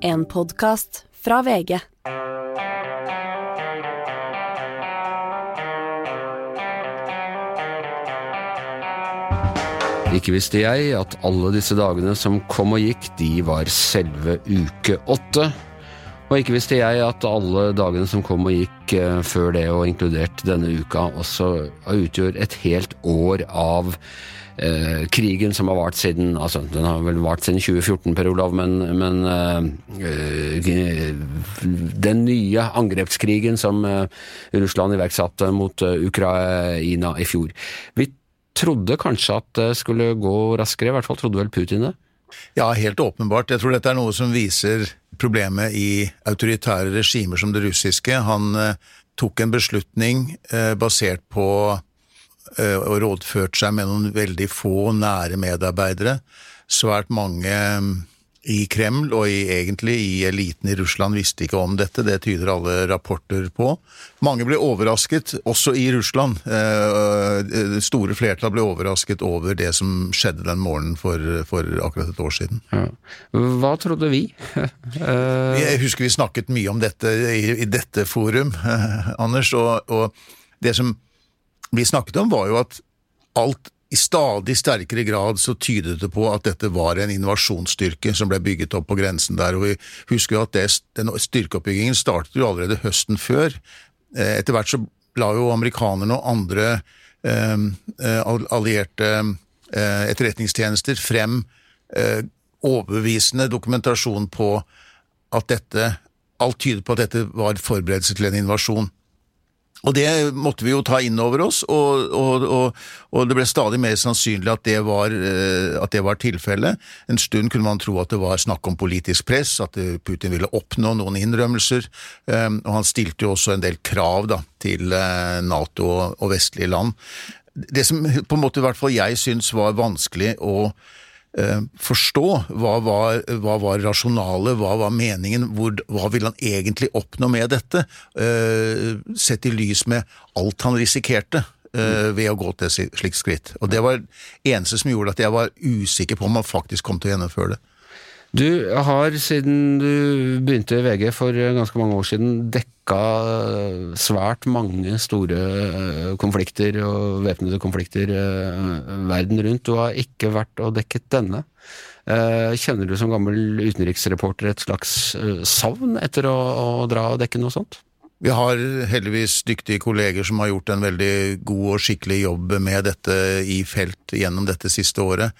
En podkast fra VG. Ikke visste jeg at alle disse dagene som kom og gikk, de var selve uke åtte. Og ikke visste jeg at alle dagene som kom og gikk eh, før det, og inkludert denne uka, også utgjør et helt år av eh, krigen som har vart siden altså Den har vel vart siden 2014, Per Olav, men, men eh, den nye angrepskrigen som eh, Russland iverksatte mot eh, Ukraina i fjor. Vi trodde kanskje at det skulle gå raskere, i hvert fall trodde vel Putin det? Ja, helt åpenbart. Jeg tror dette er noe som viser problemet i autoritære regimer som det russiske. Han eh, tok en beslutning eh, basert på eh, og rådført seg med noen veldig få nære medarbeidere. Svært mange i Kreml og i, egentlig i eliten i Russland visste ikke om dette, det tyder alle rapporter på. Mange ble overrasket, også i Russland. Eh, det store flertall ble overrasket over det som skjedde den morgenen for, for akkurat et år siden. Ja. Hva trodde vi? Jeg husker vi snakket mye om dette i, i dette forum, Anders, og, og det som vi snakket om, var jo at alt i stadig sterkere grad så tydet det på at dette var en invasjonsstyrke som ble bygget opp på grensen der. og Vi husker jo at det, den styrkeoppbyggingen startet jo allerede høsten før. Eh, etter hvert så la jo amerikanerne og andre eh, eh allierte eh, etterretningstjenester frem eh, overbevisende dokumentasjon på at dette Alt tydet på at dette var forberedelse til en invasjon. Og det måtte vi jo ta inn over oss, og, og, og, og det ble stadig mer sannsynlig at det var, eh, at var tilfellet. En stund kunne man tro at det var snakk om politisk press, at Putin ville oppnå noen innrømmelser. Eh, og han stilte jo også en del krav da, til eh, Nato og vestlige land. Det som på en måte i hvert fall jeg syns var vanskelig å Eh, forstå hva var, hva var rasjonalet, hva var meningen, hvor, hva ville han egentlig oppnå med dette, uh, sett i lys med alt han risikerte uh, ved å gå til et slikt skritt. Og Det var det eneste som gjorde at jeg var usikker på om han faktisk kom til å gjennomføre det. Du har, siden du begynte i VG for ganske mange år siden, dekka svært mange store eh, konflikter og væpnede konflikter eh, verden rundt. Du har ikke vært og dekket denne. Eh, kjenner du som gammel utenriksreporter et slags savn etter å, å dra og dekke noe sånt? Vi har heldigvis dyktige kolleger som har gjort en veldig god og skikkelig jobb med dette i felt gjennom dette siste året.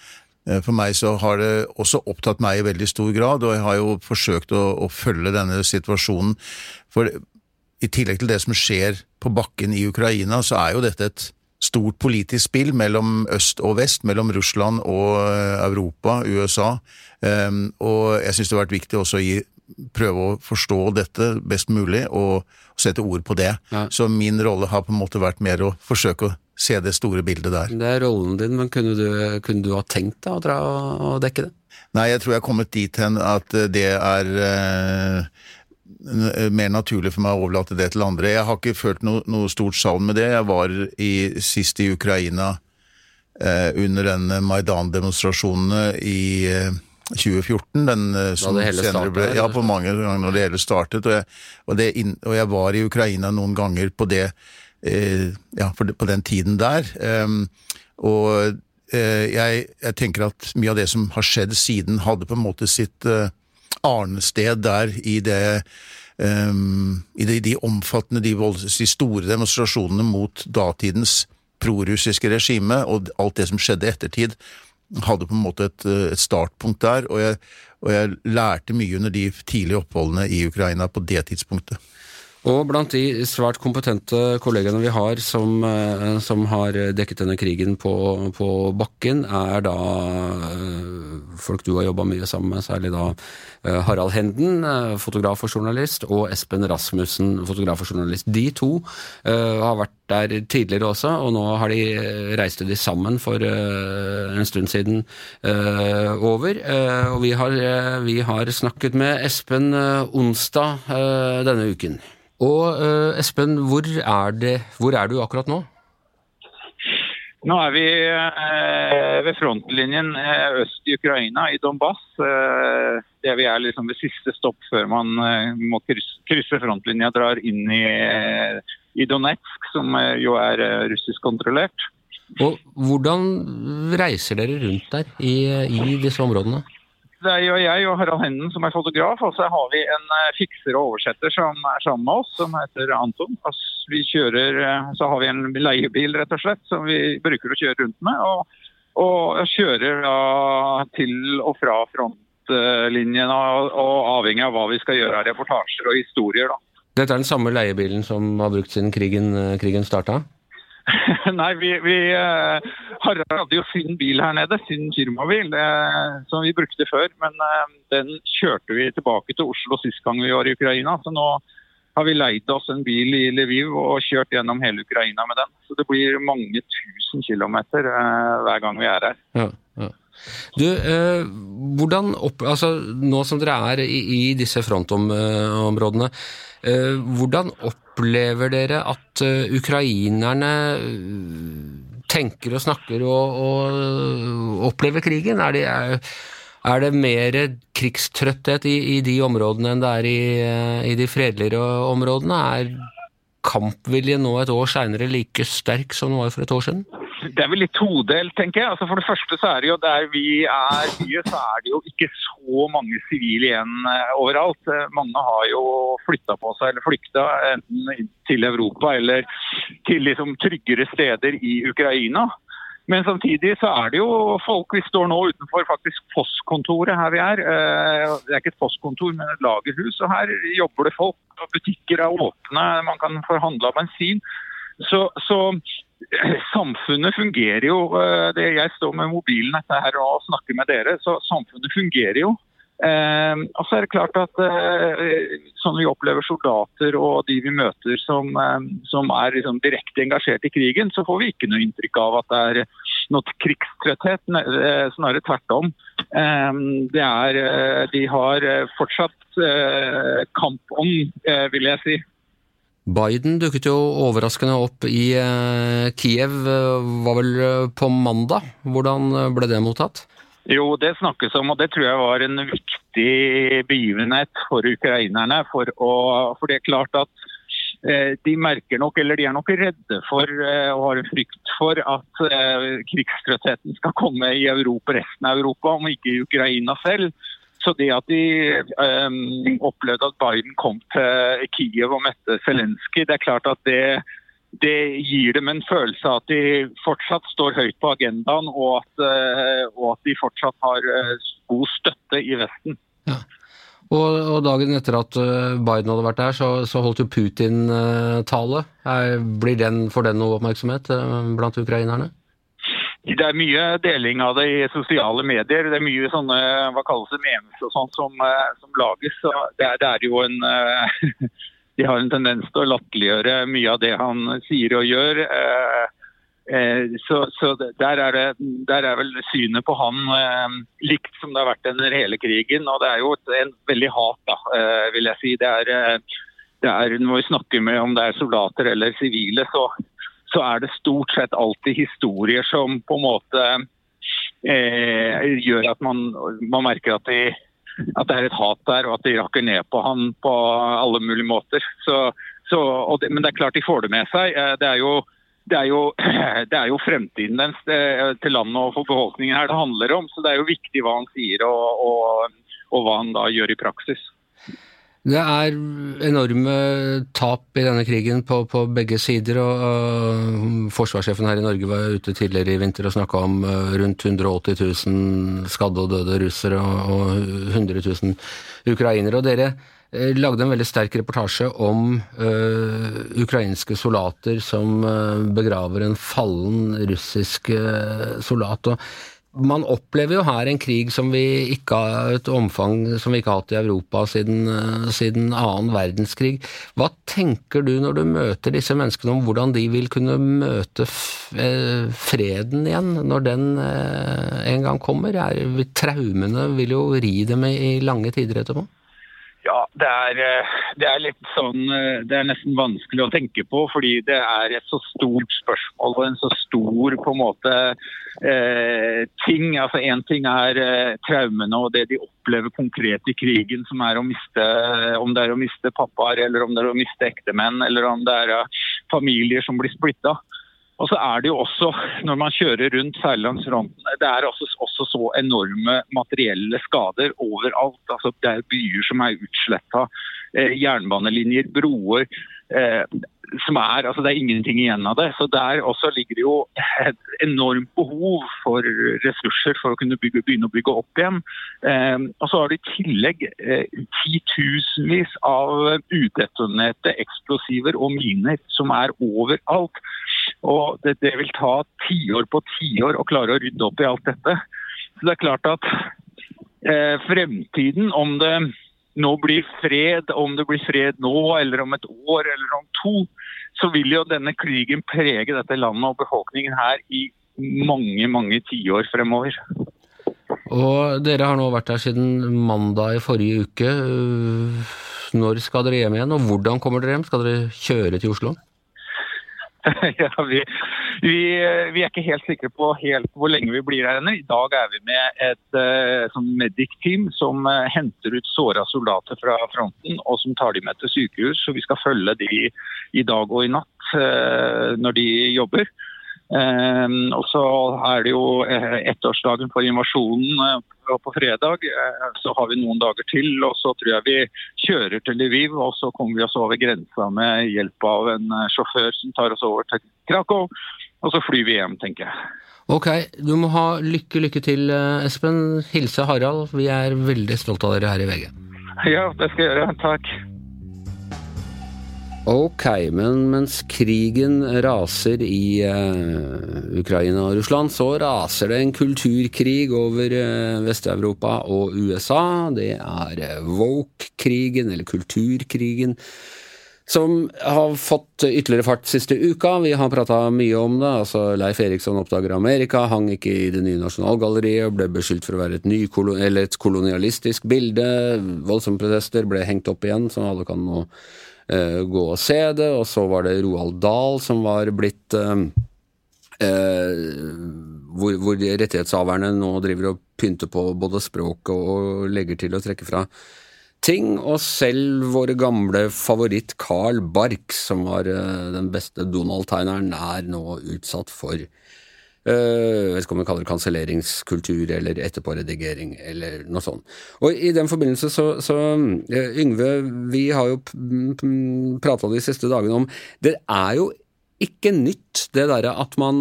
Eh, for meg så har det også opptatt meg i veldig stor grad, og jeg har jo forsøkt å, å, følge denne situasjonen. For i tillegg til det som skjer på bakken i Ukraina, så er jo dette et stort politisk spill mellom øst og vest, mellom Russland og eh, Europa, USA. Um, og jeg syns det har vært viktig også å gi, prøve å forstå dette best mulig og sette ord på det. Ja. Så min rolle har på en måte vært mer å forsøke å se det store bildet der. Det er rollen din, men kunne du, kunne du ha tenkt deg å dra og dekke det? Nei, jeg tror jeg har kommet dit hen at det er uh, mer naturlig for meg å overlate det til andre. Jeg har ikke følt noe, noe stort savn med det. Jeg var i, sist i Ukraina uh, under den Maidan-demonstrasjonene i uh, 2014, den som senere ble Ja, på mange ganger når det hele startet. Og jeg, og, det, og jeg var i Ukraina noen ganger på det Eh, ja, på den tiden der. Ehm, og eh, jeg, jeg, tenker at mye av det som har skjedd siden, hadde på en måte sitt eh, arnested der i det um, i de, de, omfattende, de, de, store demonstrasjonene mot datidens prorussiske regime, og alt det som skjedde i ettertid, hadde på en måte et, et startpunkt der, og jeg, og jeg lærte mye under de tidlige oppholdene i Ukraina på det tidspunktet. Og blant de svært kompetente kollegaene vi har som, eh, som har dekket denne krigen på, på, bakken, er da eh, folk du har jobba mye sammen med, særlig da eh, Harald Henden, fotograf og journalist, og Espen Rasmussen, fotograf og journalist. De to har vært der tidligere også, og nå har de reiste de sammen for en stund siden over. og vi har, vi har, snakket med Espen onsdag denne uken. Og uh, Espen, hvor er, det, hvor er, du akkurat nå? Nå er vi eh, ved frontlinjen eh, øst i Ukraina, i Donbass. det vi er liksom ved siste stopp før man eh, må krysse, krysse frontlinja, drar inn i, eh, i Donetsk, som eh, jo er eh, russisk kontrollert. Og hvordan reiser dere rundt der i, i disse områdene? Det er jo jeg og Harald Hennen som er fotograf, og så har vi en eh, fikser og oversetter som er sammen med oss, som heter Anton. Altså, vi kjører, eh, så har vi en leiebil rett og slett, som vi bruker å kjøre rundt med. Og, og kjører da til og fra frontlinjen, og, og avhengig av hva vi skal gjøre av reportasjer og historier. da. Dette er den samme leiebilen som har brukt siden krigen, krigen starta? Nei, vi, vi uh, Harald hadde jo sin bil her nede, sin firmabil, uh, som vi brukte før. Men uh, den kjørte vi tilbake til Oslo sist gang vi var i Ukraina. Så nå har vi leid oss en bil i Lviv og kjørt gjennom hele Ukraina med den. Så det blir mange tusen kilometer hver gang vi er her. Ja, ja. Du, eh, hvordan opp, altså, Nå som dere er i, i disse frontområdene, eh, hvordan opplever dere at uh, ukrainerne tenker og snakker og, og opplever krigen? Er, de, er, er, det mer krigstrøtthet i, i, de områdene enn det er i, i de fredeligere områdene? Er kampviljen nå et år seinere like sterk som den var for et år siden? Det er vel litt todelt, tenker jeg. Altså For det første så er det jo der vi er mye, så er det jo ikke så mange sivile igjen eh, overalt. Eh, mange har jo flytta på seg eller flykta enten til Europa eller til liksom tryggere steder i Ukraina. Men samtidig så er det jo folk Vi står nå utenfor faktisk postkontoret her vi er. Eh, det er ikke et postkontor, men et lagerhus. Og her jobber det folk. og Butikker er åpne, man kan få handla bensin. Så, så, samfunnet fungerer jo. Eh, jeg står med mobilen her og snakker med dere, så samfunnet fungerer jo. Eh, og så er det klart at eh, sånn vi opplever soldater og de vi møter som, eh, som er liksom direkte engasjert i krigen, så får vi ikke noe inntrykk av at det er noe krigstrøtthet. Eh, snarere tvert om. Eh, det er, de har fortsatt kampånd, vil jeg si. Biden dukket jo overraskende opp i Kiev, var vel på mandag. Hvordan ble det mottatt? Jo, det snakkes om, og det tror jeg var en viktig begivenhet for ukrainerne. For, å, for det er klart at eh, de merker nok, eller de er nok redde for eh, og har frykt for at eh, skal komme i Europa, resten av Europa, om ikke i Ukraina selv. Så det at de um, opplevde at Biden kom til Kiev og møtte Zelenskyj, det er klart at det det gir dem en følelse av at de fortsatt står høyt på agendaen, og at, eh, og at de fortsatt har eh, god støtte i Vesten. Ja. Og, og, dagen etter at eh, Biden hadde vært der, så, så holdt jo Putin tale. Blir den, for den noe oppmerksomhet blant ukrainerne? Det er mye deling av det i sosiale medier. Det er mye sånne hva kalles det, memes og sånt som, som lages. Så det, er, det er jo en de har en tendens til å latterliggjøre mye av det han sier og gjør. Eh, eh, så, så der, er det, der, er vel synet på han eh, likt som det har vært under hele krigen. Og det er jo et, en veldig hat, da, vil jeg si. Det er, det er, når vi snakker med om det er soldater eller sivile, så, så, er det stort sett alltid historier som på en måte eh, gjør at man, man merker at de at det er et hat der, og at de rakker ned på han på alle mulige måter. Så, så, det, men det er klart de får det med seg. Eh, det er jo, det er jo, det er jo fremtiden dens eh, til landet og for befolkningen her det handler om. Så det er jo viktig hva han sier og, og, og hva han da gjør i praksis. Det er enorme tap i denne krigen på, på begge sider. og uh, Forsvarssjefen her i Norge var ute tidligere i vinter og snakka om uh, rundt 180 000 skadde og døde russere og, og 100 000 ukrainere. og Dere uh, lagde en veldig sterk reportasje om ukrainske soldater som begraver en fallen russisk soldat. og man opplever jo her en krig som vi ikke har et omfang som vi ikke har hatt i Europa siden, uh, siden annen verdenskrig. Hva tenker du når du møter disse menneskene om hvordan de vil kunne møte uh, freden igjen, når den uh, en gang kommer? Er, traumene vil jo ri dem i lange tider etterpå? Ja, det er, eh, det er, litt sånn eh, Det er nesten vanskelig å tenke på, fordi det er et så stort spørsmål og en så stor på en måte eh, ting. Altså Én ting er eh, traumene og det de opplever konkret i krigen, som er å miste Om det er å miste pappaer, eller om det er å miste ektemenn, eller om det er familier som blir splitta. Og så er det jo også, når man kjører rundt, særlig det er også, også, så enorme materielle skader overalt. Altså, det er byer som er utsletta, eh, jernbanelinjer, broer. Eh, som er, altså Det er ingenting igjen av det. Så Der også ligger det jo et enormt behov for ressurser for å kunne bygge, begynne å bygge opp igjen. Eh, og så har du i tillegg eh, titusenvis av udetonerte eksplosiver og miner som er overalt. Og det, det vil ta tiår på tiår å klare å rydde opp i alt dette. Så det er klart at eh, fremtiden, om det nå blir fred, om det blir fred nå eller om et år eller om to, så vil jo denne krigen prege dette landet og befolkningen her i mange, mange tiår fremover. Og dere har nå vært her siden mandag i forrige uke. Når skal dere hjem igjen, og hvordan kommer dere hjem? Skal dere kjøre til Oslo? ja, vi, vi, vi, er ikke helt sikre på helt hvor lenge vi blir her ennå. I dag er vi med et uh, sånn medic-team som uh, henter ut såra soldater fra fronten og som tar dem med til sykehus. Så vi skal følge de i dag og i natt uh, når de jobber. Ehm, og så er det jo eh, ettårsdagen for invasjonen eh, på fredag. Eh, så har vi noen dager til, og så tror jeg vi kjører til Lviv. Og så kommer vi oss over grensa med hjelp av en sjåfør som tar oss over til Krakow. Og så flyr vi hjem, tenker jeg. Ok, du må ha lykke, lykke til, Espen. Hilse Harald. Vi er veldig stolte av dere her i VG. Ja, det skal jeg gjøre. Takk. Ok, men mens krigen raser i uh, Ukraina og Russland, så raser det en kulturkrig over uh, Vest-Europa og USA. Det er uh, woke-krigen, eller kulturkrigen, som har fått ytterligere fart siste uka. Vi har prata mye om det. altså Leif Eriksson oppdager Amerika, hang ikke i det nye Nasjonalgalleriet, ble beskyldt for å være et, et kolonialistisk bilde. Voldsomme protester ble hengt opp igjen, som alle kan nå gå og se det. Og så var det Roald Dahl som var blitt uh, hvor, hvor rettighetshaverne nå driver og pynter på både språket og legger til og trekker fra ting. Og selv vår gamle favoritt Carl Barks, som var den beste Donald-tegneren, er nå utsatt for jeg vet ikke om vi kaller det kanselleringskultur eller etterpåredigering eller noe sånt. Og I den forbindelse så, så Yngve, vi har jo prata de siste dagene om Det er jo ikke nytt, det derre at man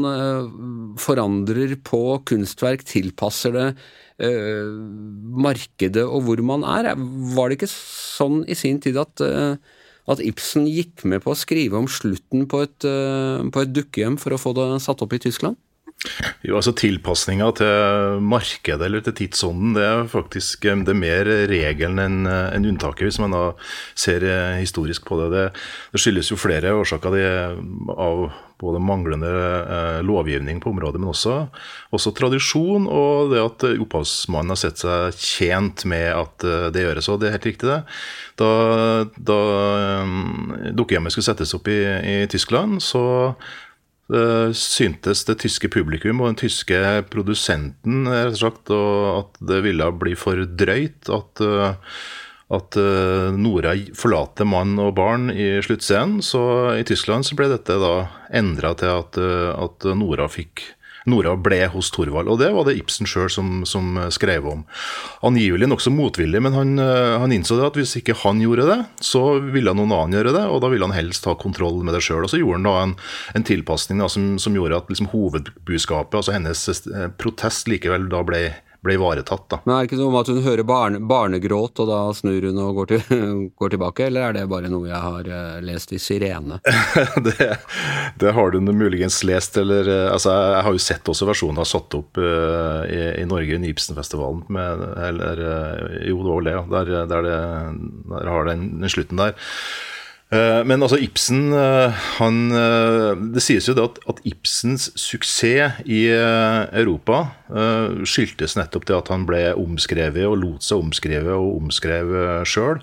forandrer på kunstverk, tilpasser det markedet og hvor man er. Var det ikke sånn i sin tid at, at Ibsen gikk med på å skrive om slutten på et, på et dukkehjem for å få det satt opp i Tyskland? Jo, altså Tilpasninga til markedet eller til tidsånden det er faktisk det er mer regelen enn en unntaket, hvis man da ser eh, historisk på det. Det, det skyldes jo flere årsaker av både manglende eh, lovgivning på området, men også, også, tradisjon og det at opphavsmannen har sett seg tjent med at eh, det gjøres. Og det er helt riktig, det. Da, da um, dukkehjemmet skulle settes opp i, i Tyskland, så syntes det tyske publikum og den tyske produsenten slett, at det ville bli for drøyt. At, eh, at eh, Nora forlater mann og barn i sluttscenen. Så i Tyskland så ble dette da endra til at, eh, at Nora fikk Nora ble hos Thorvald. Og det var det Ibsen sjøl som, som, skrev om. Angivelig nokså motvillig, men han, eh, han, innså det at hvis ikke han gjorde det, så ville noen annen gjøre det, og da ville han helst ha kontroll med det sjøl. Og så gjorde han da en, en tilpasning da, som, som, gjorde at liksom, hovedbudskapet, altså hennes eh, protest, likevel da ble ble ivaretatt. da. Men Er det ikke noe om at hun hører barne, barnegråt, og da snur hun og går, til, går, tilbake, eller er det bare noe jeg har uh, lest i Sirene? det, det, har du muligens lest, eller uh, altså Jeg har jo sett også versjoner satt opp uh, i, i, Norge under Ibsenfestivalen, med, eller jo, det var det, der, der, det, der har den, den slutten der. Eh, men altså Ibsen eh, han, eh, Det sies jo det at, at Ibsens suksess i Europa skyldtes nettopp til at han ble omskrevet og lot seg omskrive og omskrev sjøl.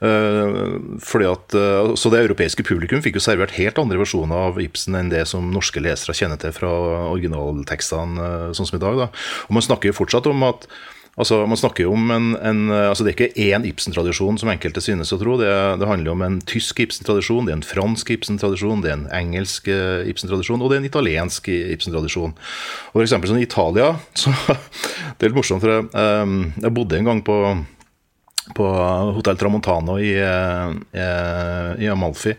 Fordi at, så Det europeiske publikum fikk jo servert helt andre versjoner av Ibsen enn det som norske lesere kjenner til fra originaltekstene, sånn som i dag. Da. Og Man snakker jo fortsatt om at Altså, man snakker jo om en, en altså Det er ikke én Ibsen-tradisjon, som enkelte synes å tro. Det, det handler om en tysk Ibsen-tradisjon, det er en fransk Ibsen-tradisjon, det er en engelsk eh, Ibsen-tradisjon, og det er en italiensk Ibsen-tradisjon. Og for eksempel sånn i Italia så, Det er litt morsomt, for jeg, um, jeg bodde en gang på på Hotell Tramontano i, i, eh, i Amalfi.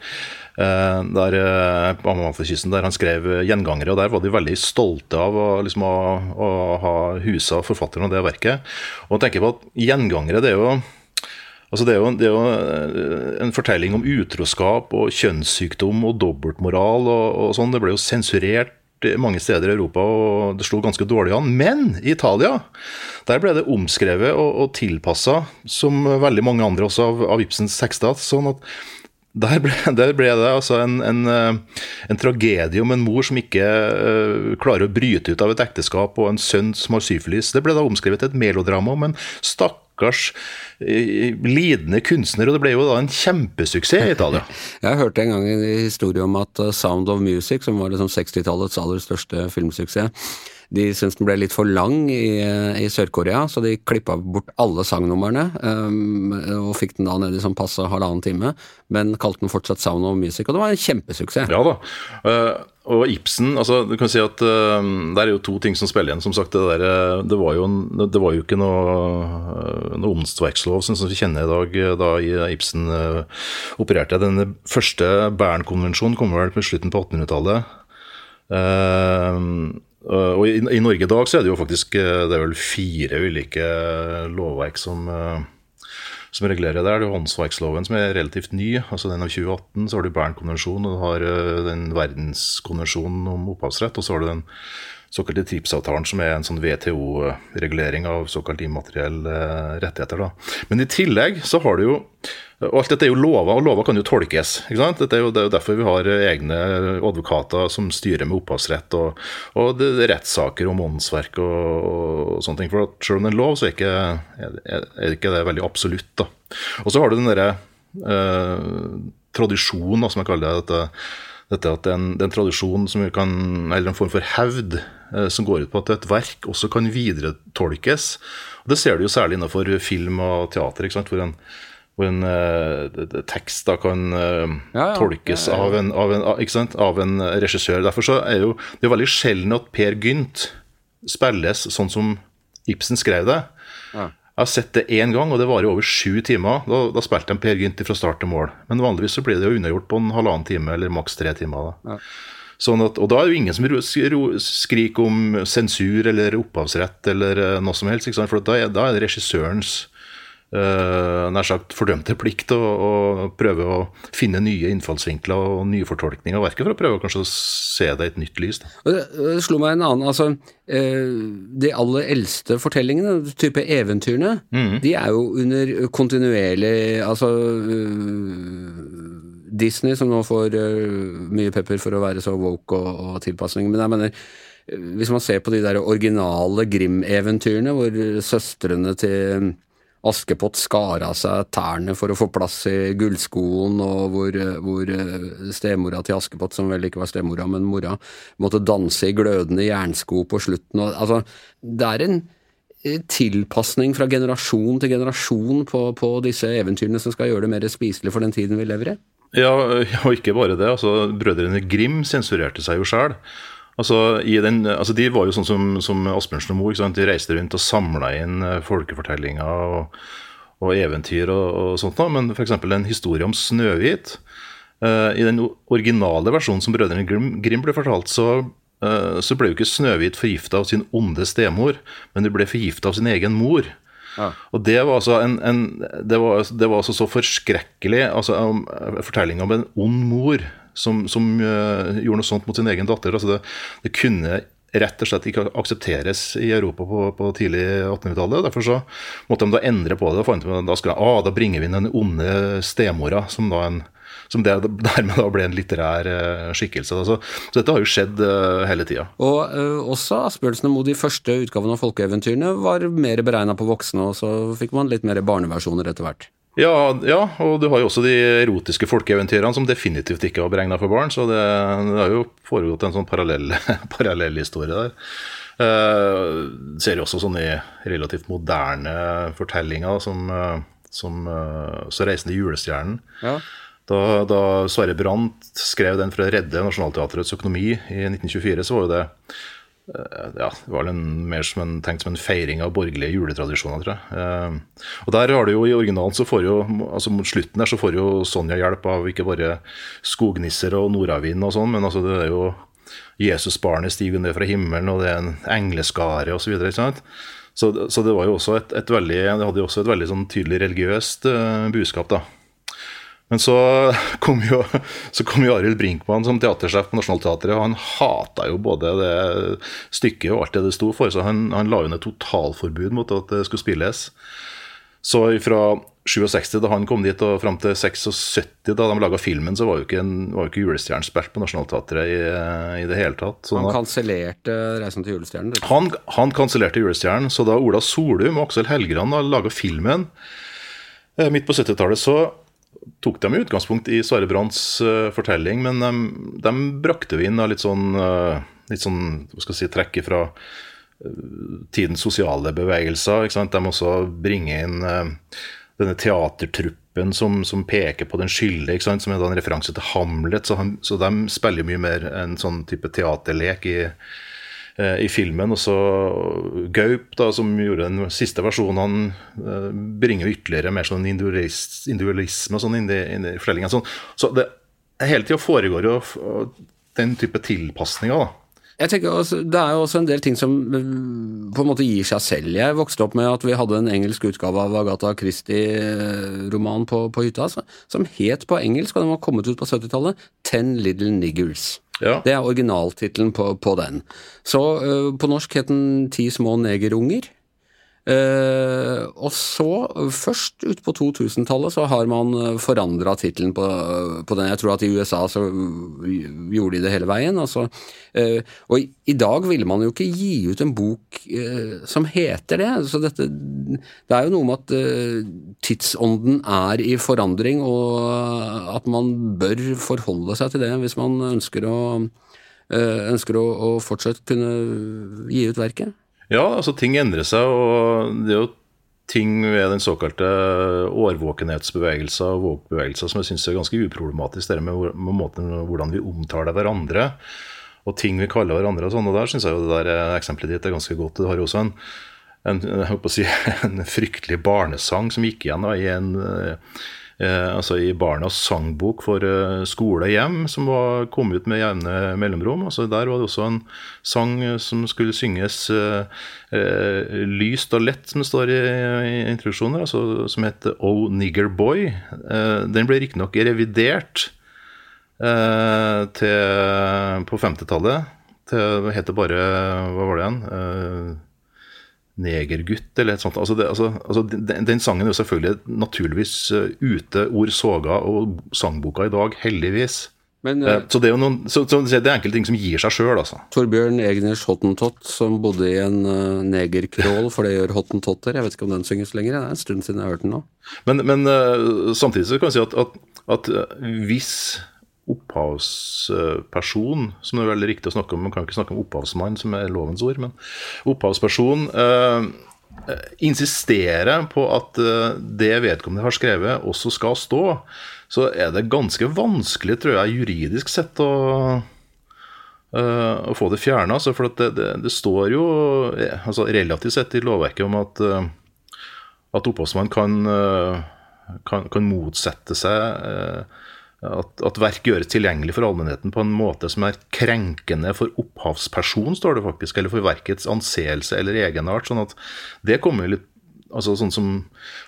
Eh, der, eh, på Amalfakysten, der han skrev gjengangere. og Der var de veldig stolte av liksom, å, å ha husa forfatteren av det verket. Og tenker på at gjengangere det er jo Altså det, er jo, det, er jo, en fortelling om utroskap og kjønnssykdom og dobbeltmoral og, og sånn. Det ble jo sensurert mange steder i Europa, og det slo ganske dårlig an. Men i Italia der ble det omskrevet og, og tilpassa, som veldig mange andre også av, av Ibsens tekster. sånn at der ble, der ble, det altså en, en, eh, en, tragedie om en mor som ikke uh, klarer å bryte ut av et ekteskap, og en sønn som har syfilis. Det ble da omskrevet et melodrama om en stakkars uh, lidende kunstner, og det ble jo da en kjempesuksess i Italia. Jeg hørte en gang en historie om at Sound of Music, som var liksom 60-tallets aller største filmsuksess, de syntes den ble litt for lang i, i Sør-Korea, så de klippa bort alle sangnumrene um, og fikk den da ned i sånn passe halvannen time, men kalte den fortsatt Sound of Music, og det var en kjempesuksess. Ja da. Uh, og Ibsen, altså du kan si at uh, det er jo to ting som spiller igjen. Som sagt, det, der, eh, det, var, jo en, det var jo ikke noe, noe åndsverkslov som vi kjenner i dag, da Ibsen uh, opererte. Den første Bern-konvensjonen kommer vel på slutten på 1800-tallet. Uh, Uh, og i, i, Norge i dag så er det jo faktisk uh, det er vel fire ulike lovverk som, uh, som regulerer det. Det er åndsverksloven som er relativt ny, altså den av 2018. Så har du Bernkonvensjonen, og du har den verdenskonvensjonen om opphavsrett. Og så har du den såkalte TRIPS-avtalen, som er en sånn WTO-regulering av såkalt immaterielle rettigheter. Da. Men i tillegg så har du jo og Alt dette er jo lover, og lover kan jo tolkes. ikke sant? Er jo, det er jo derfor vi har egne advokater som styrer med opphavsrett, og, og det er rettssaker om åndsverk og, og, sånne ting. For selv om det er en lov, så er ikke, er, er ikke det veldig absolutt. da. Og så har du den derre eh, tradisjonen, som jeg kaller det. Dette, dette at det er, en, det er tradisjon som kan, eller en form for hevd eh, som går ut på at et verk også kan videretolkes. Og Det ser du jo særlig innenfor film og teater. ikke sant, hvor en hvor en uh, tekst da kan uh, ja, ja. tolkes ja, av en, av, en, av, en, regissør. Derfor så er jo, det er veldig sjelden at Per Gynt spilles sånn som Ibsen skrev det. Jeg har sett det én gang, og det varer over sju timer. Da, da spilte de Per Gynt fra start til mål. Men vanligvis så blir det jo unnagjort på en halvannen time eller maks tre timer. Da. Sånn at, og da er det jo ingen som skriker om sensur eller opphavsrett eller eh, noe som helst. For da er, da er det regissørens nær sagt fordømte plikt å, å, prøve å finne nye innfallsvinkler og nye fortolkninger av verket, for å prøve kanskje å se det i et nytt lys. Det, det slo meg en annen, altså uh, De aller eldste fortellingene, type eventyrene, mm. de er jo under kontinuerlig Altså uh, Disney, som nå får mye pepper for å være så woke og, og tilpasning, men jeg mener hvis man ser på de der originale Grim-eventyrene, hvor søstrene til Askepott skar av seg tærne for å få plass i gullskoen, og hvor, hvor eh, stemora til Askepott, som vel ikke var stemora, men mora, måtte danse i glødende jernsko på slutten. Og, altså, det er en eh, tilpasning fra generasjon til generasjon på, på, disse eventyrene som skal gjøre det mer spiselig for den tiden vi lever i. Ja, og ikke bare det. altså Brødrene Grim sensurerte seg jo sjøl. Altså, den, altså, De var jo sånn som, som Asbjørnsen og Moe. De reiste rundt og samla inn eh, folkefortellinger og, og eventyr og, og sånt. Da. Men f.eks. en historie om Snøhvit. Uh, I den originale versjonen som Brødrene Grim, Grim ble fortalt, så, uh, så ble jo ikke Snøhvit forgifta av sin onde stemor, men hun ble forgifta av sin egen mor. Ja. Og det var altså en, en det, var, det var, altså så forskrekkelig. altså um, Fortelling om en ond mor som, som uh, gjorde noe sånt mot sin egen datter. altså det, det, kunne rett og slett ikke aksepteres i Europa på, på tidlig 1800-tallet. Derfor så måtte de da endre på det. Da, da, skulle, ah, da bringer vi inn den onde stemora, som, da en, som det, dermed da ble en litterær uh, skikkelse. Så, så, dette har jo skjedd uh, hele tida. Og også Asbjørnsen og de første utgavene av folkeeventyrene, var mer beregna på voksne, og så fikk man litt mer barneversjoner etter hvert. Ja, ja, og du har jo også de erotiske folkeeventyrene som definitivt ikke var beregna for barn. Så det, det, har jo foregått en sånn parallell, parallell historie der. Uh, ser jo også sånne relativt moderne fortellinger som, uh, som uh, Så 'Reisende julestjernen'. Ja. Da, da, Sverre Brandt skrev den for å redde Nationaltheatrets økonomi i 1924, så var jo det Eh, ja, det var en, mer som en, tenkt som en feiring av borgerlige juletradisjoner, tror jeg. Eh, og der har du jo i originalen, så får jo, altså mot slutten der, så får jo Sonja hjelp av ikke bare skognisser og nordavind og sånn, men altså det er jo Jesusbarnet stiger ned fra himmelen, og det er en engleskare osv. Så, så, så det var jo også et, et veldig, det hadde jo også et veldig sånn tydelig religiøst uh, budskap, da. Men så kom jo, så kom jo Arild Brinkmann som teatersjef på Nationaltheatret, og han hata jo både det stykket og alt det det sto for, så han, han la jo ned totalforbud mot at det skulle spilles. Så fra 67, da han kom dit, og fram til 76, da de laga filmen, så var jo ikke, en, var jo ikke Julestjernen spilt på Nationaltheatret i, i, det hele tatt. Så han kansellerte 'Reisen til julestjernen'? Han, han kansellerte 'Julestjernen', så da Ola Solum og Aksel Helgeland laga filmen eh, midt på 70-tallet, så tok de utgangspunkt i Sverre Brandts uh, fortelling, men de, de, brakte vi inn av litt sånn, uh, litt sånn hva skal jeg si, trekk fra uh, tidens sosiale bevegelser. Ikke sant? De også bringer inn denne teatertruppen som, som, peker på den skyldige, som er da en referanse til Hamlet. Så, han, så de spiller mye mer en sånn type teaterlek i Eh, i filmen. Og så Gaup, da, som gjorde den siste versjonen, han eh, bringer ytterligere mer sånn individualisme sånn inn i, fortellinga. Sånn. Så det hele tida foregår jo den type tilpasninger, da. Jeg tenker også, Det er jo også en del ting som eh, på en måte gir seg selv. Jeg vokste opp med at vi hadde en engelsk utgave av Agatha Christie-roman på, på hytta som het på engelsk, og den var kommet ut på 70-tallet, Ten Little Niggers. Ja. Det er originaltittelen på, på, den. Så uh, på norsk het den Ti små negerunger. Uh, og så, først ut på 2000-tallet, så har man eh, forandra tittelen på, på, den. Jeg tror at i USA så gjorde de det hele veien. Altså. Uh, og i, i, dag ville man jo ikke gi ut en bok uh, som heter det. Så dette, det er jo noe med at tidsånden er i forandring, og at man bør forholde seg til det hvis man ønsker å, ønsker å, å fortsatt kunne gi ut verket. Ja, altså ting endrer seg, og det er jo ting ved den såkalte årvåkenhetsbevegelsen og våkbevegelsen som jeg syns er ganske uproblematisk, det med, med måten hvordan vi omtaler hverandre og ting vi kaller hverandre og sånn. Og der syns jeg jo det der eksempelet ditt er ganske godt. Du har jo også en, en, si, en fryktelig barnesang som gikk igjen da, i en eh, altså i Barnas sangbok for eh, skole og hjem, som var, kom ut med jevne mellomrom. Altså der var det også en sang eh, som skulle synges eh, eh, lyst og lett, som det står i, i introduksjoner, altså, som heter Oh Nigger Boy. Eh, den ble riktignok revidert eh, til, på 50-tallet. Det heter bare Hva var det igjen? Negergutt, eller et sånt. Altså det, altså, altså den, den, sangen er jo selvfølgelig naturligvis uh, ute, ord soga, og sangboka i dag, heldigvis. Men, uh, så, det er jo noen, så, så det er enkelte ting som gir seg sjøl, altså. Torbjørn Egners Hottentott, som bodde i en uh, negerkrål, for det gjør hottentotter. Jeg vet ikke om den synges lenger, det er en stund siden jeg har hørt den nå. Men, men samtidig så kan vi si at, at, at hvis opphavsperson, som det er veldig riktig å snakke om. Man kan ikke snakke om opphavsmann, som er lovens ord, men opphavsperson eh, insisterer på at eh, det vedkommende har skrevet, også skal stå, så er det ganske vanskelig, tror jeg, juridisk sett å, eh, å få det fjerna. For det, det, det, står jo eh, altså, relativt sett i lovverket om at, at opphavsmann kan, kan, kan motsette seg at, at, verk gjøres tilgjengelig for allmennheten på en måte som er krenkende for opphavsperson, står det faktisk, eller for verkets anseelse eller egenart. sånn at det kommer litt altså Sånn som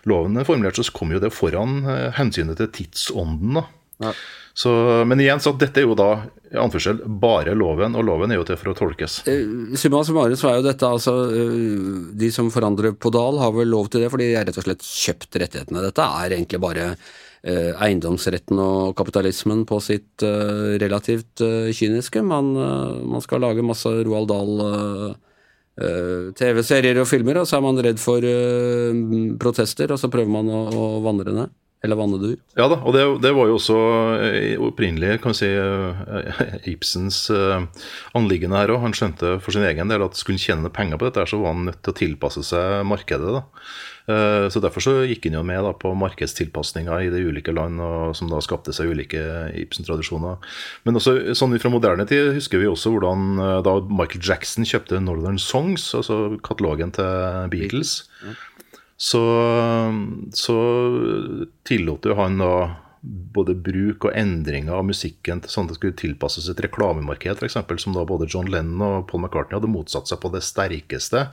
loven er formulert, så kommer jo det foran eh, hensynet til tidsånden. da. Ja. Så, men igjen, så dette er jo da anførsel bare loven, og loven er jo til for å tolkes. Eh, summa summarum så er jo dette altså eh, De som forandrer på Dal, har vel lov til det, for de har rett og slett kjøpt rettighetene. Dette er egentlig bare eiendomsretten og kapitalismen på sitt eh, relativt eh, kyniske. Man, eh, man, skal lage masse Roald Dahl TV-serier og filmer, og så er man redd for protester, og så prøver man å, å vandre ned. Eller vannedur? Ja da, og det, det, var jo også eh, opprinnelig kan vi si, eh, Ibsens anliggende her òg. Han skjønte for sin egen del at skulle han tjene penger på dette, så var han nødt til å tilpasse seg markedet. da. Uh, så Derfor så gikk han jo med på markedstilpasninger i de ulike land, som da skapte seg ulike Ibsen-tradisjoner. Men også sånn fra moderne tid husker vi også hvordan da Michael Jackson kjøpte Northern Songs, altså katalogen til Beatles. Så, så tillot jo han da både bruk og endringer av musikken til sånn at det skulle tilpasses et reklamemarked, f.eks., som da både John Lennon og Paul McCartney hadde motsatt seg på det sterkeste.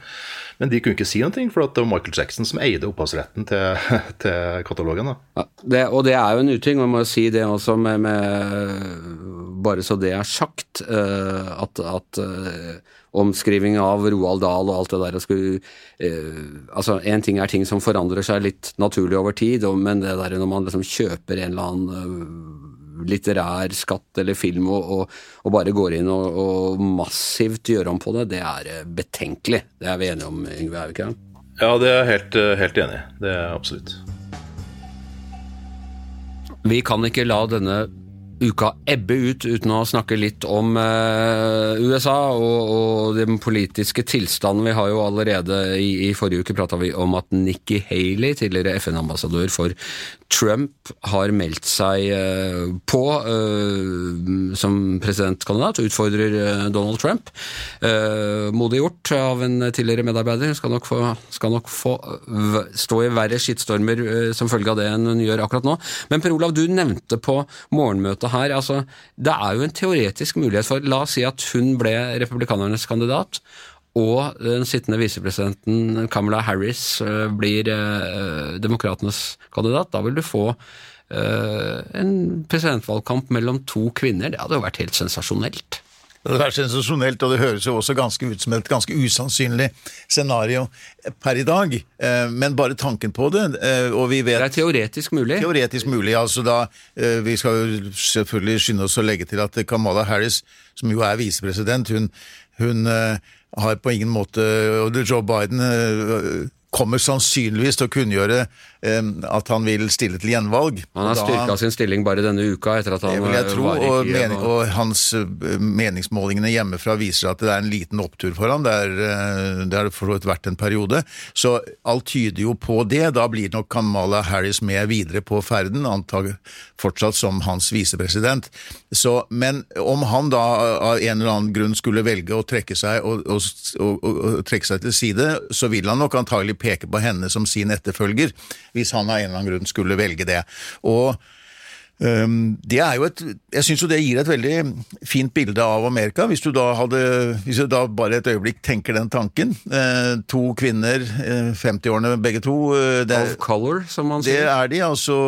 Men de kunne ikke si noe, for det var Michael Jackson som eide opphavsretten til, til katalogen. Ja, det, og det er jo en uting, man må si det også med, med Bare så det er sagt, uh, at, at uh, omskriving av Roald Dahl og alt det der. Skulle, eh, altså En ting er ting som forandrer seg litt naturlig over tid, og, men det der når man liksom kjøper en eller annen uh, litterær skatt eller film og, og, og bare går inn og, og, massivt gjør om på det, det er uh, betenkelig. Det er vi enige om, Yngve, er vi ikke det? Ja, det er jeg helt, uh, helt enig i. Det er absolutt. Vi kan ikke la denne uka ebbe ut uten å snakke litt om eh, USA og, og, den politiske tilstanden. Vi har jo allerede i, i forrige uke prata vi om at Nikki Haley, tidligere FN-ambassadør for Trump, har meldt seg eh, på eh, som presidentkandidat og utfordrer Donald Trump. modig gjort av en tidligere medarbeider. Skal nok få, skal nok få stå i verre skittstormer som følge av det enn hun gjør akkurat nå. Men Per Olav, du nevnte på morgenmøtet her altså, Det er jo en teoretisk mulighet for La oss si at hun ble republikanernes kandidat, og den sittende visepresidenten Kamala Harris eh, blir eh, demokratenes kandidat. Da vil du få eh, en presidentvalgkamp mellom to kvinner. Det hadde jo vært helt sensasjonelt. Det hadde vært sensasjonelt, og det høres jo også ganske ut som et ganske usannsynlig scenario per i dag. Eh, men bare tanken på det, eh, og vi vet Det er teoretisk mulig? Teoretisk mulig, altså da eh, Vi skal jo selvfølgelig skynde oss å legge til at Kamala Harris, som jo er visepresident, hun, hun har på ingen måte Og Joe Biden kommer sannsynligvis til å kunngjøre eh, at han vil stille til gjenvalg. Han har styrka sin stilling bare denne uka etter at han det vil jeg tro, var i og, mening, og hans uh, meningsmålingene hjemmefra viser at det er en liten opptur for ham. Det, er, uh, det har for så vidt vært en periode. Så alt tyder jo på det. Da blir nok Kamala Harris med videre på ferden, antag fortsatt som hans visepresident. Men om han da av en eller annen grunn skulle velge å trekke seg, og, og, og, trekke seg til side, så vil han nok antagelig peke på henne som sin etterfølger, hvis han av en eller annen grunn skulle velge det. Og det er jo et, Jeg syns jo det gir et veldig fint bilde av Amerika, hvis du da, hadde, hvis du da bare et øyeblikk tenker den tanken. Uh, to kvinner, uh, 50-årene begge to. Uh, det, of color, som man sier. Det er de. altså...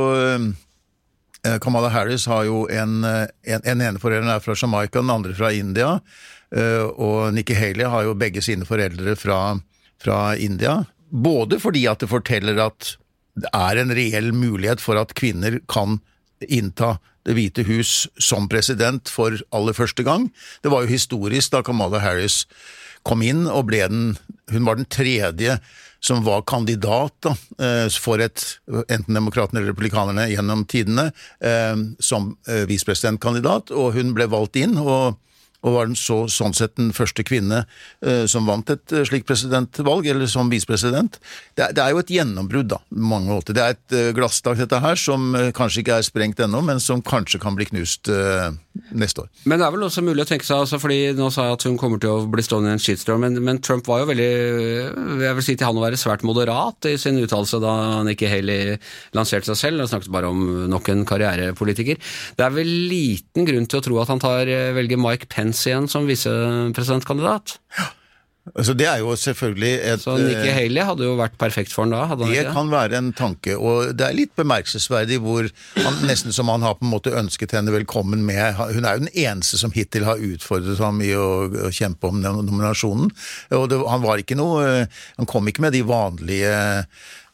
Kamala Harris har jo en, en, en ene forelderen er fra Jamaica, den andre fra India. Og Nikki Haley har jo begge sine foreldre fra, fra India. Både fordi at det forteller at det er en reell mulighet for at kvinner kan innta Det hvite hus som president for aller første gang. Det var jo historisk da Kamala Harris kom inn og ble den Hun var den tredje som var kandidat da, eh, for et, enten demokratene eller republikanerne gjennom tidene, eh, som eh, visepresidentkandidat, og hun ble valgt inn. og og var den så, sånn sett den første kvinne eh, som vant et eh, slikt presidentvalg, eller som visepresident. Det, det, er jo et gjennombrudd, da, mange måter. Det er et eh, glasstak, dette her, som kanskje ikke er sprengt ennå, men som kanskje kan bli knust eh, neste år. Men det er vel også mulig å tenke seg, altså, fordi nå sa jeg at hun kommer til å bli stående i en shitstorm, men, men, Trump var jo veldig, jeg vil si til han å være svært moderat i sin uttalelse da han ikke Haley lanserte seg selv, og snakket bare om nok en karrierepolitiker. Det er vel liten grunn til å tro at han tar, velger Mike Pence Pence igjen som visepresidentkandidat? Ja. Altså, det er jo selvfølgelig et Så Nikki eh, Haley hadde jo vært perfekt for han da, hadde han Det ikke det? kan være en tanke, og det er litt bemerkelsesverdig hvor han, nesten som han har på en måte ønsket henne velkommen med. Hun er jo den eneste som hittil har utfordret ham i å, å kjempe om nominasjonen. Og det, han var ikke noe eh, Han kom ikke med de vanlige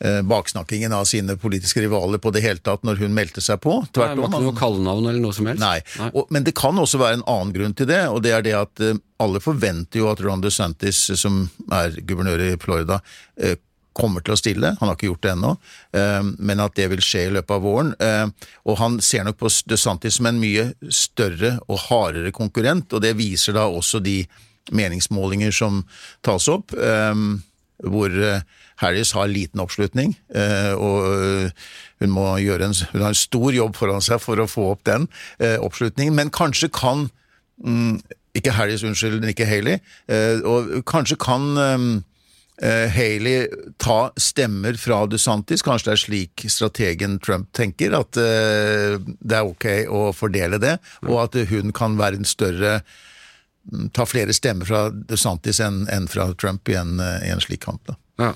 baksnakkingen av sine politiske rivaler på det hele tatt når hun meldte seg på. Nei, Tvert om. ikke noe kallenavn eller noe som helst? Nei, Og, men det kan også være en annen grunn til det, og det er det at eh, alle forventer jo at Ron DeSantis, som er guvernør i Florida, eh, kommer til å stille. Han har ikke gjort det ennå, eh, men at det vil skje i løpet av våren. Eh, og han ser nok på DeSantis som en mye større og hardere konkurrent, og det viser da også de meningsmålinger som tas opp, eh, hvor eh, Harris har liten oppslutning, eh, og eh, hun må gjøre en, hun har en stor jobb foran seg for å få opp den eh, oppslutningen, men kanskje kan mm, ikke Harris, unnskyld, ikke Haley, og kanskje kan Haley ta stemmer fra DeSantis, kanskje det er slik strategen Trump tenker, at det er ok å fordele det, og at hun kan være en større mm, ta flere stemmer fra DeSantis enn fra Trump i en, i en slik kamp. Da. Ja.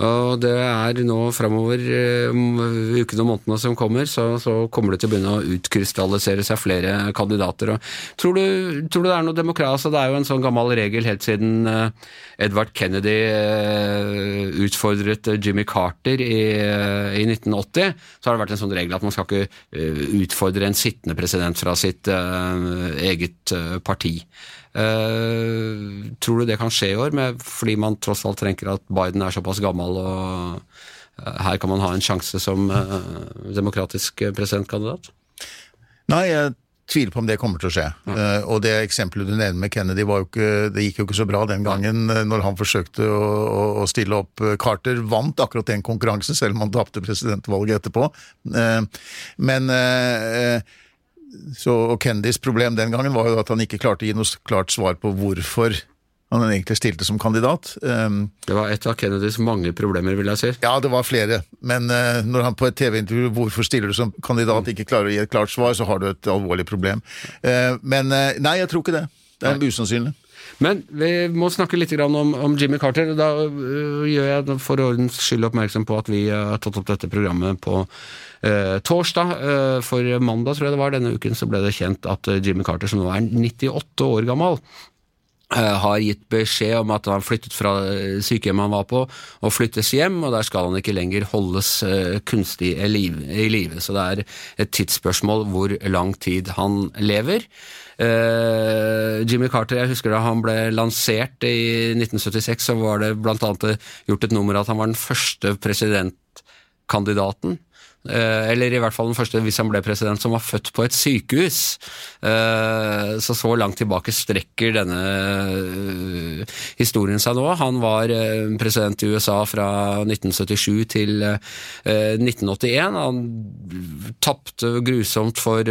Og det er nå framover, eh, ukene og månedene som kommer, så, så kommer det til å begynne å utkrystallisere seg flere kandidater. Og tror, du, tror du det er noe demokrat? Altså, det er jo en sånn gammel regel helt siden eh, Edvard Kennedy eh, utfordret Jimmy Carter i, i 1980. Så har det vært en sånn regel at man skal ikke utfordre en sittende president fra sitt eget parti. Eh, tror du det kan skje i år, med, fordi man tross alt tenker at Biden er såpass gammel og uh, her kan man ha en sjanse som uh, demokratisk presidentkandidat? Nei, jeg tviler på om det kommer til å skje. Eh, og det eksempelet du nevner med Kennedy, ikke, det gikk jo ikke så bra den gangen når han forsøkte å, å, stille opp. Carter vant akkurat den konkurransen, selv om han tapte presidentvalget etterpå. Men så, og Kennedys problem den gangen var jo at han ikke klarte å gi noe klart svar på hvorfor han egentlig stilte som kandidat. Um, Det var et av Kennedys mange problemer, vil jeg si. ja, det var flere, men uh, når han på et TV-intervju 'Hvorfor stiller du som kandidat?' ikke klarer å gi et klart svar, så har du et alvorlig problem. Uh, men uh, nei, jeg tror ikke det. Det er usannsynlig. Men vi må snakke litt om, om Jimmy Carter. Da gjør jeg for ordens skyld oppmerksom på at vi har tatt opp dette programmet på torsdag. Øh, for mandag, tror jeg det var, denne uken så ble det kjent at øh, Jimmy Carter, som nå er 98 år gammel, har gitt beskjed om at han flyttet fra sykehjemmet han var på, og flyttes hjem, og der skal han ikke lenger holdes kunstig i liv- live. Så det er et tidsspørsmål hvor lang tid han lever. Eh, Jimmy Carter, jeg husker da han ble lansert i 1976, så var det blant annet gjort et nummer at han var den første presidentkandidaten. Eh, Eller i hvert fall den første, hvis han ble president, som var født på et sykehus. Eh, Så så langt tilbake strekker denne eh, historien seg nå. Han var president i USA fra 1977 til eh, 1981. Han tapte grusomt for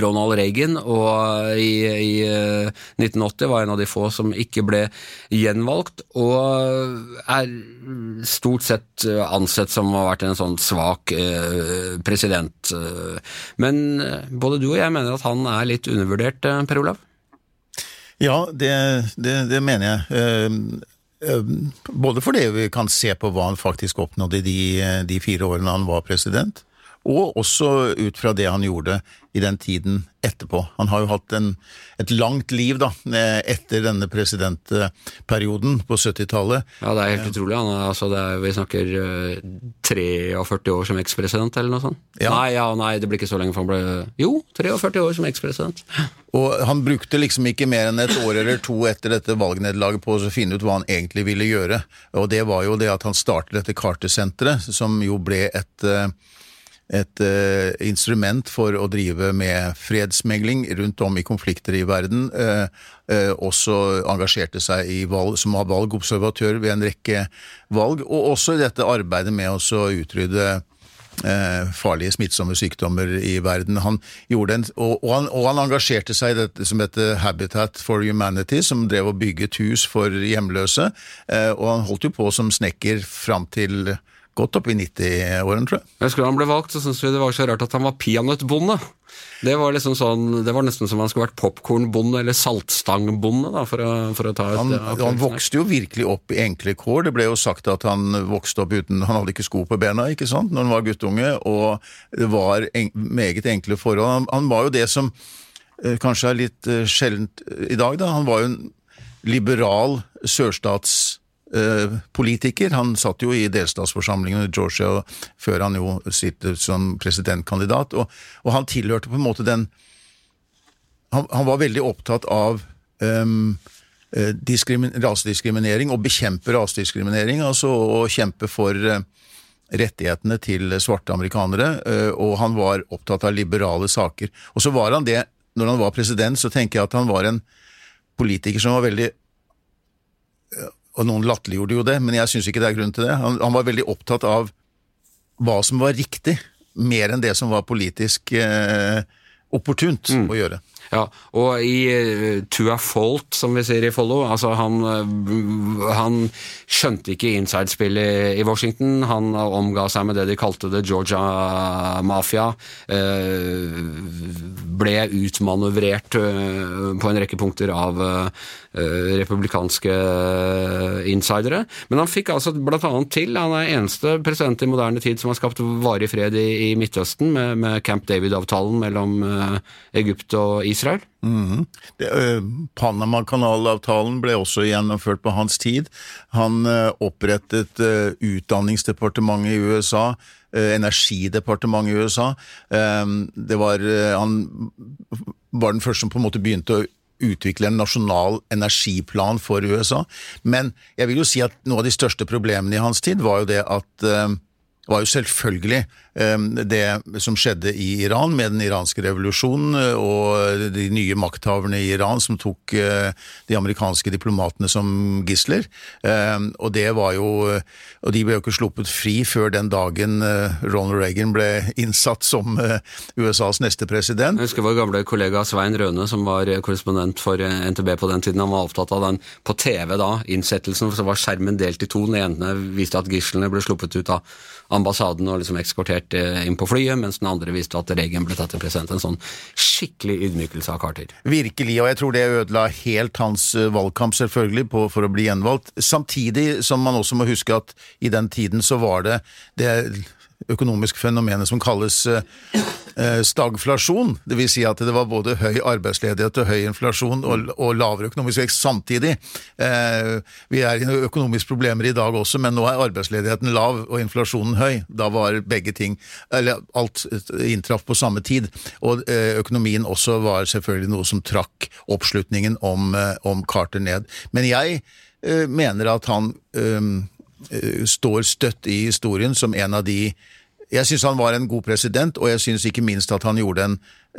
Ronald Reagan, og i, i eh, 1980 var en av de få som ikke ble gjenvalgt, og er stort sett eh, ansett som å ha vært en sånn svak eh, president. eh. Men eh, både du og jeg mener at han er litt undervurdert, eh, Per Olav? Ja, det, det, det mener jeg. Eh, eh, Både fordi vi kan se på hva han faktisk oppnådde de, de fire årene han var president, og også ut fra det han gjorde i den tiden etterpå. Han har jo hatt en, et langt liv da, eh, etter denne presidentperioden på 70-tallet. Ja, det er helt utrolig. Han er, altså, det er, vi snakker eh, 43 år som ekspresident, eller noe sånt? Ja. Nei, ja, nei, det blir ikke så lenge for han ble Jo, 43 år som ekspresident. Og han brukte liksom ikke mer enn et år eller to etter dette valgnederlaget på å finne ut hva han egentlig ville gjøre. Og det var jo det at han startet dette Carter-senteret, som jo ble et eh, et uh, instrument for å drive med fredsmegling rundt om i konflikter i verden. Uh, uh, også engasjerte seg valg, som valgobservatør ved en rekke valg, og også i dette arbeidet med å utrydde farlige smittsomme sykdommer i verden. Han en, og, og, han, og han engasjerte seg i dette som heter Habitat for Humanity, som drev og bygget hus for hjemløse, og han holdt jo på som snekker fram til godt opp i 90-årene, tror jeg. Jeg husker da han ble valgt, så syntes vi det var så rart at han var peanøttbonde. Det var liksom sånn, det var nesten som han skulle vært popkornbonde eller saltstangbonde, da, for å, for å ta et Han, ja, han vokste jo virkelig opp i enkle kår. Det ble jo sagt at han vokste opp uten Han hadde ikke sko på bena ikke sant, når han var guttunge, og det var en, meget enkle forhold. Han, han var jo det som eh, kanskje er litt eh, sjeldent eh, i dag, da. Han var jo en liberal sørstatspolitiker. han satt jo i delstatsforsamlingen i Georgia før han jo sitter som presidentkandidat, og, og han tilhørte på en måte den Han, han var veldig opptatt av um, eh, rasediskriminering, og bekjempe rasediskriminering, altså å kjempe for eh, rettighetene til svarte amerikanere, eh, og han var opptatt av liberale saker. Og så var han det, når han var president, så tenker jeg at han var en politiker som var veldig eh, Og noen latterliggjorde jo det, men jeg syns ikke det er grunn til det. Han, han, var veldig opptatt av hva som var riktig, mer enn det som var politisk eh, opportunt mm. å gjøre. Ja, og i Tua to a fault, som vi sier i Follo, altså han, uh, han skjønte ikke inside-spillet i Washington. Han omga seg med det de kalte det Georgia Mafia. Uh, ble utmanøvrert på en rekke punkter av republikanske insidere. Men han fikk altså blant annet til, han er eneste president i moderne tid som har skapt varig fred i, Midtøsten, med Camp David-avtalen mellom Egypt og Israel Israel? Mm. Uh, Panama-kanalavtalen ble også gjennomført på hans tid. Han uh, opprettet uh, Utdanningsdepartementet i USA. Energidepartementet i USA. det var, han var den første som på en måte begynte å utvikle en nasjonal energiplan for USA. Men jeg vil jo si at noe av de største problemene i hans tid var jo det at var jo selvfølgelig det som skjedde i Iran med den iranske revolusjonen eh, og de nye makthaverne i Iran som tok eh, de amerikanske diplomatene som gisler. Ehm, og jo Og de ble jo ikke sluppet fri før den dagen eh, Ronald Reagan ble innsatt som USAs neste president. Jeg husker vår gamle kollega Svein Røne, som var korrespondent for NTB på den tiden. Han var opptatt av den på TV da, innsettelsen, så var skjermen delt i to. Den ene viste at gislene ble sluppet ut av ambassaden og liksom eksportert eh, inn på flyet, mens den andre visste at Reagan ble tatt til president. En sånn skikkelig ydmykelse av Carter. Virkelig, og jeg tror det ødela helt hans eh, valgkamp, selvfølgelig, på, for å bli gjenvalgt. Samtidig som man også må huske at i den tiden så var det det økonomiske fenomenet som kalles stagflasjon. Det stagflasjon, dvs. Si at det var både høy arbeidsledighet og høy inflasjon og, og lavere økonomisk vekst samtidig. Eh, vi er i økonomiske problemer i dag også, men nå er arbeidsledigheten lav og inflasjonen høy. Da var begge ting Eller alt inntraff på samme tid. Og eh, økonomien også var selvfølgelig noe som trakk oppslutningen om, om Carter ned. Men jeg mener at han står støtt i historien som en av de jeg syns han var en god president, og jeg syns ikke minst at han gjorde en,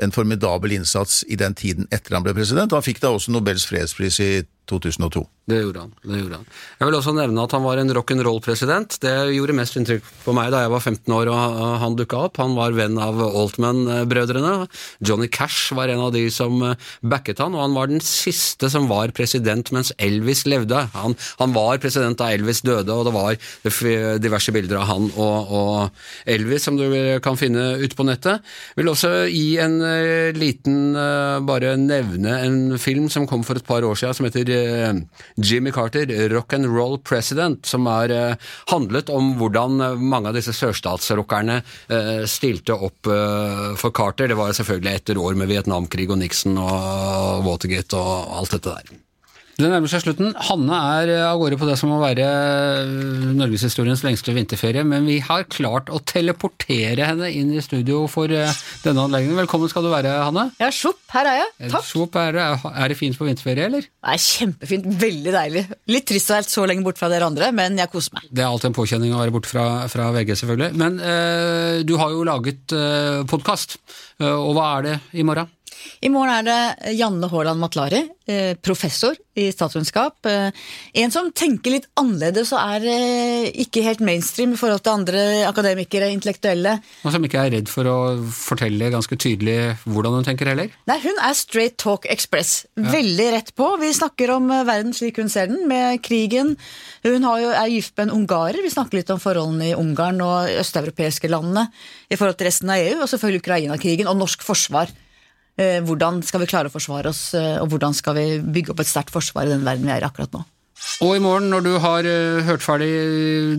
en, formidabel innsats i den tiden etter han ble president. Han fikk da også Nobels fredspris i 2002. Det gjorde han. det gjorde han. Jeg vil også nevne at han var en rock'n'roll-president. Det gjorde mest inntrykk på meg da jeg var 15 år og han dukka opp. Han var venn av Altman-brødrene. Johnny Cash var en av de som backet han, og han var den siste som var president mens Elvis levde. Han, han var president da Elvis døde, og det var diverse bilder av han og, og Elvis som du kan finne ute på nettet. Jeg vil også gi en uh, liten uh, bare nevne en film som kom for et par år siden som heter Eh, Jimmy Carter, Rock and Roll President, som er, eh, handlet om hvordan eh, mange av disse sørstatsrockerne stilte opp for Carter. Det var selvfølgelig etter år med Vietnamkrig og Nixon og Watergate og alt dette der. Det nærmer seg slutten. Hanne er eh, av gårde på det som må være eh, norgeshistoriens lengste vinterferie, men vi har klart å teleportere henne inn i studio for eh, denne anleggingen. Velkommen skal du være, Hanne. Ja, sjopp, her er jeg. Takk. Sjopp, er, er det fint på vinterferie, eller? Det er kjempefint. Veldig deilig. Litt trist å være så lenge borte fra dere andre, men jeg koser meg. Det er alltid en påkjenning å være borte fra, fra VG, selvfølgelig. Men eh, du har jo laget eh, podkast, og hva er det i morgen? I morgen er det Janne Haaland Matlari, eh, professor i statsvitenskap. Eh, en som tenker litt annerledes og er eh, ikke helt mainstream i forhold til andre akademikere, intellektuelle. Og som ikke er redd for å fortelle ganske tydelig hvordan hun tenker heller? Nei, hun er straight talk express. Veldig rett på. Vi snakker om verden slik hun ser den, med krigen. Hun jo, er gift med en ungarer. Vi snakker litt om forholdene i Ungarn og østeuropeiske landene i forhold til resten av EU, og selvfølgelig Ukraina-krigen og norsk forsvar. Eh, hvordan skal vi klare å forsvare oss, eh, og hvordan skal vi bygge opp et sterkt forsvar i den verden vi er i akkurat nå. Og i morgen, når du har uh, hørt ferdig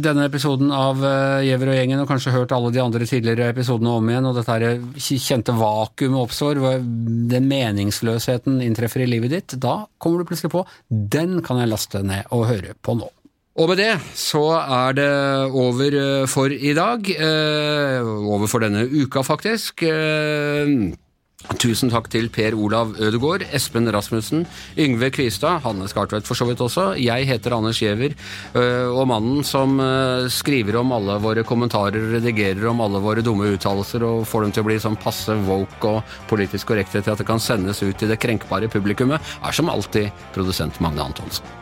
denne episoden av Gjever og gjengen, og kanskje hørt alle de andre tidligere episodene om igjen, og dette kjente vakuumet oppstår, den meningsløsheten inntreffer i livet ditt, da kommer du plutselig på den kan jeg laste ned og høre på nå. Og med det så er det over for i dag. Over for denne uka, faktisk. Tusen takk til Per Olav Ødegaard, Espen Rasmussen, Yngve Kvistad, Hanne Skartvedt for så vidt også. Jeg heter Anders Giæver, øh, og mannen som øh, skriver om alle våre kommentarer, redigerer om alle våre dumme uttalelser og får dem til å bli sånn passe woke og politisk korrekte til at det kan sendes ut til det krenkbare publikummet, er som alltid produsent Magne Antonsen.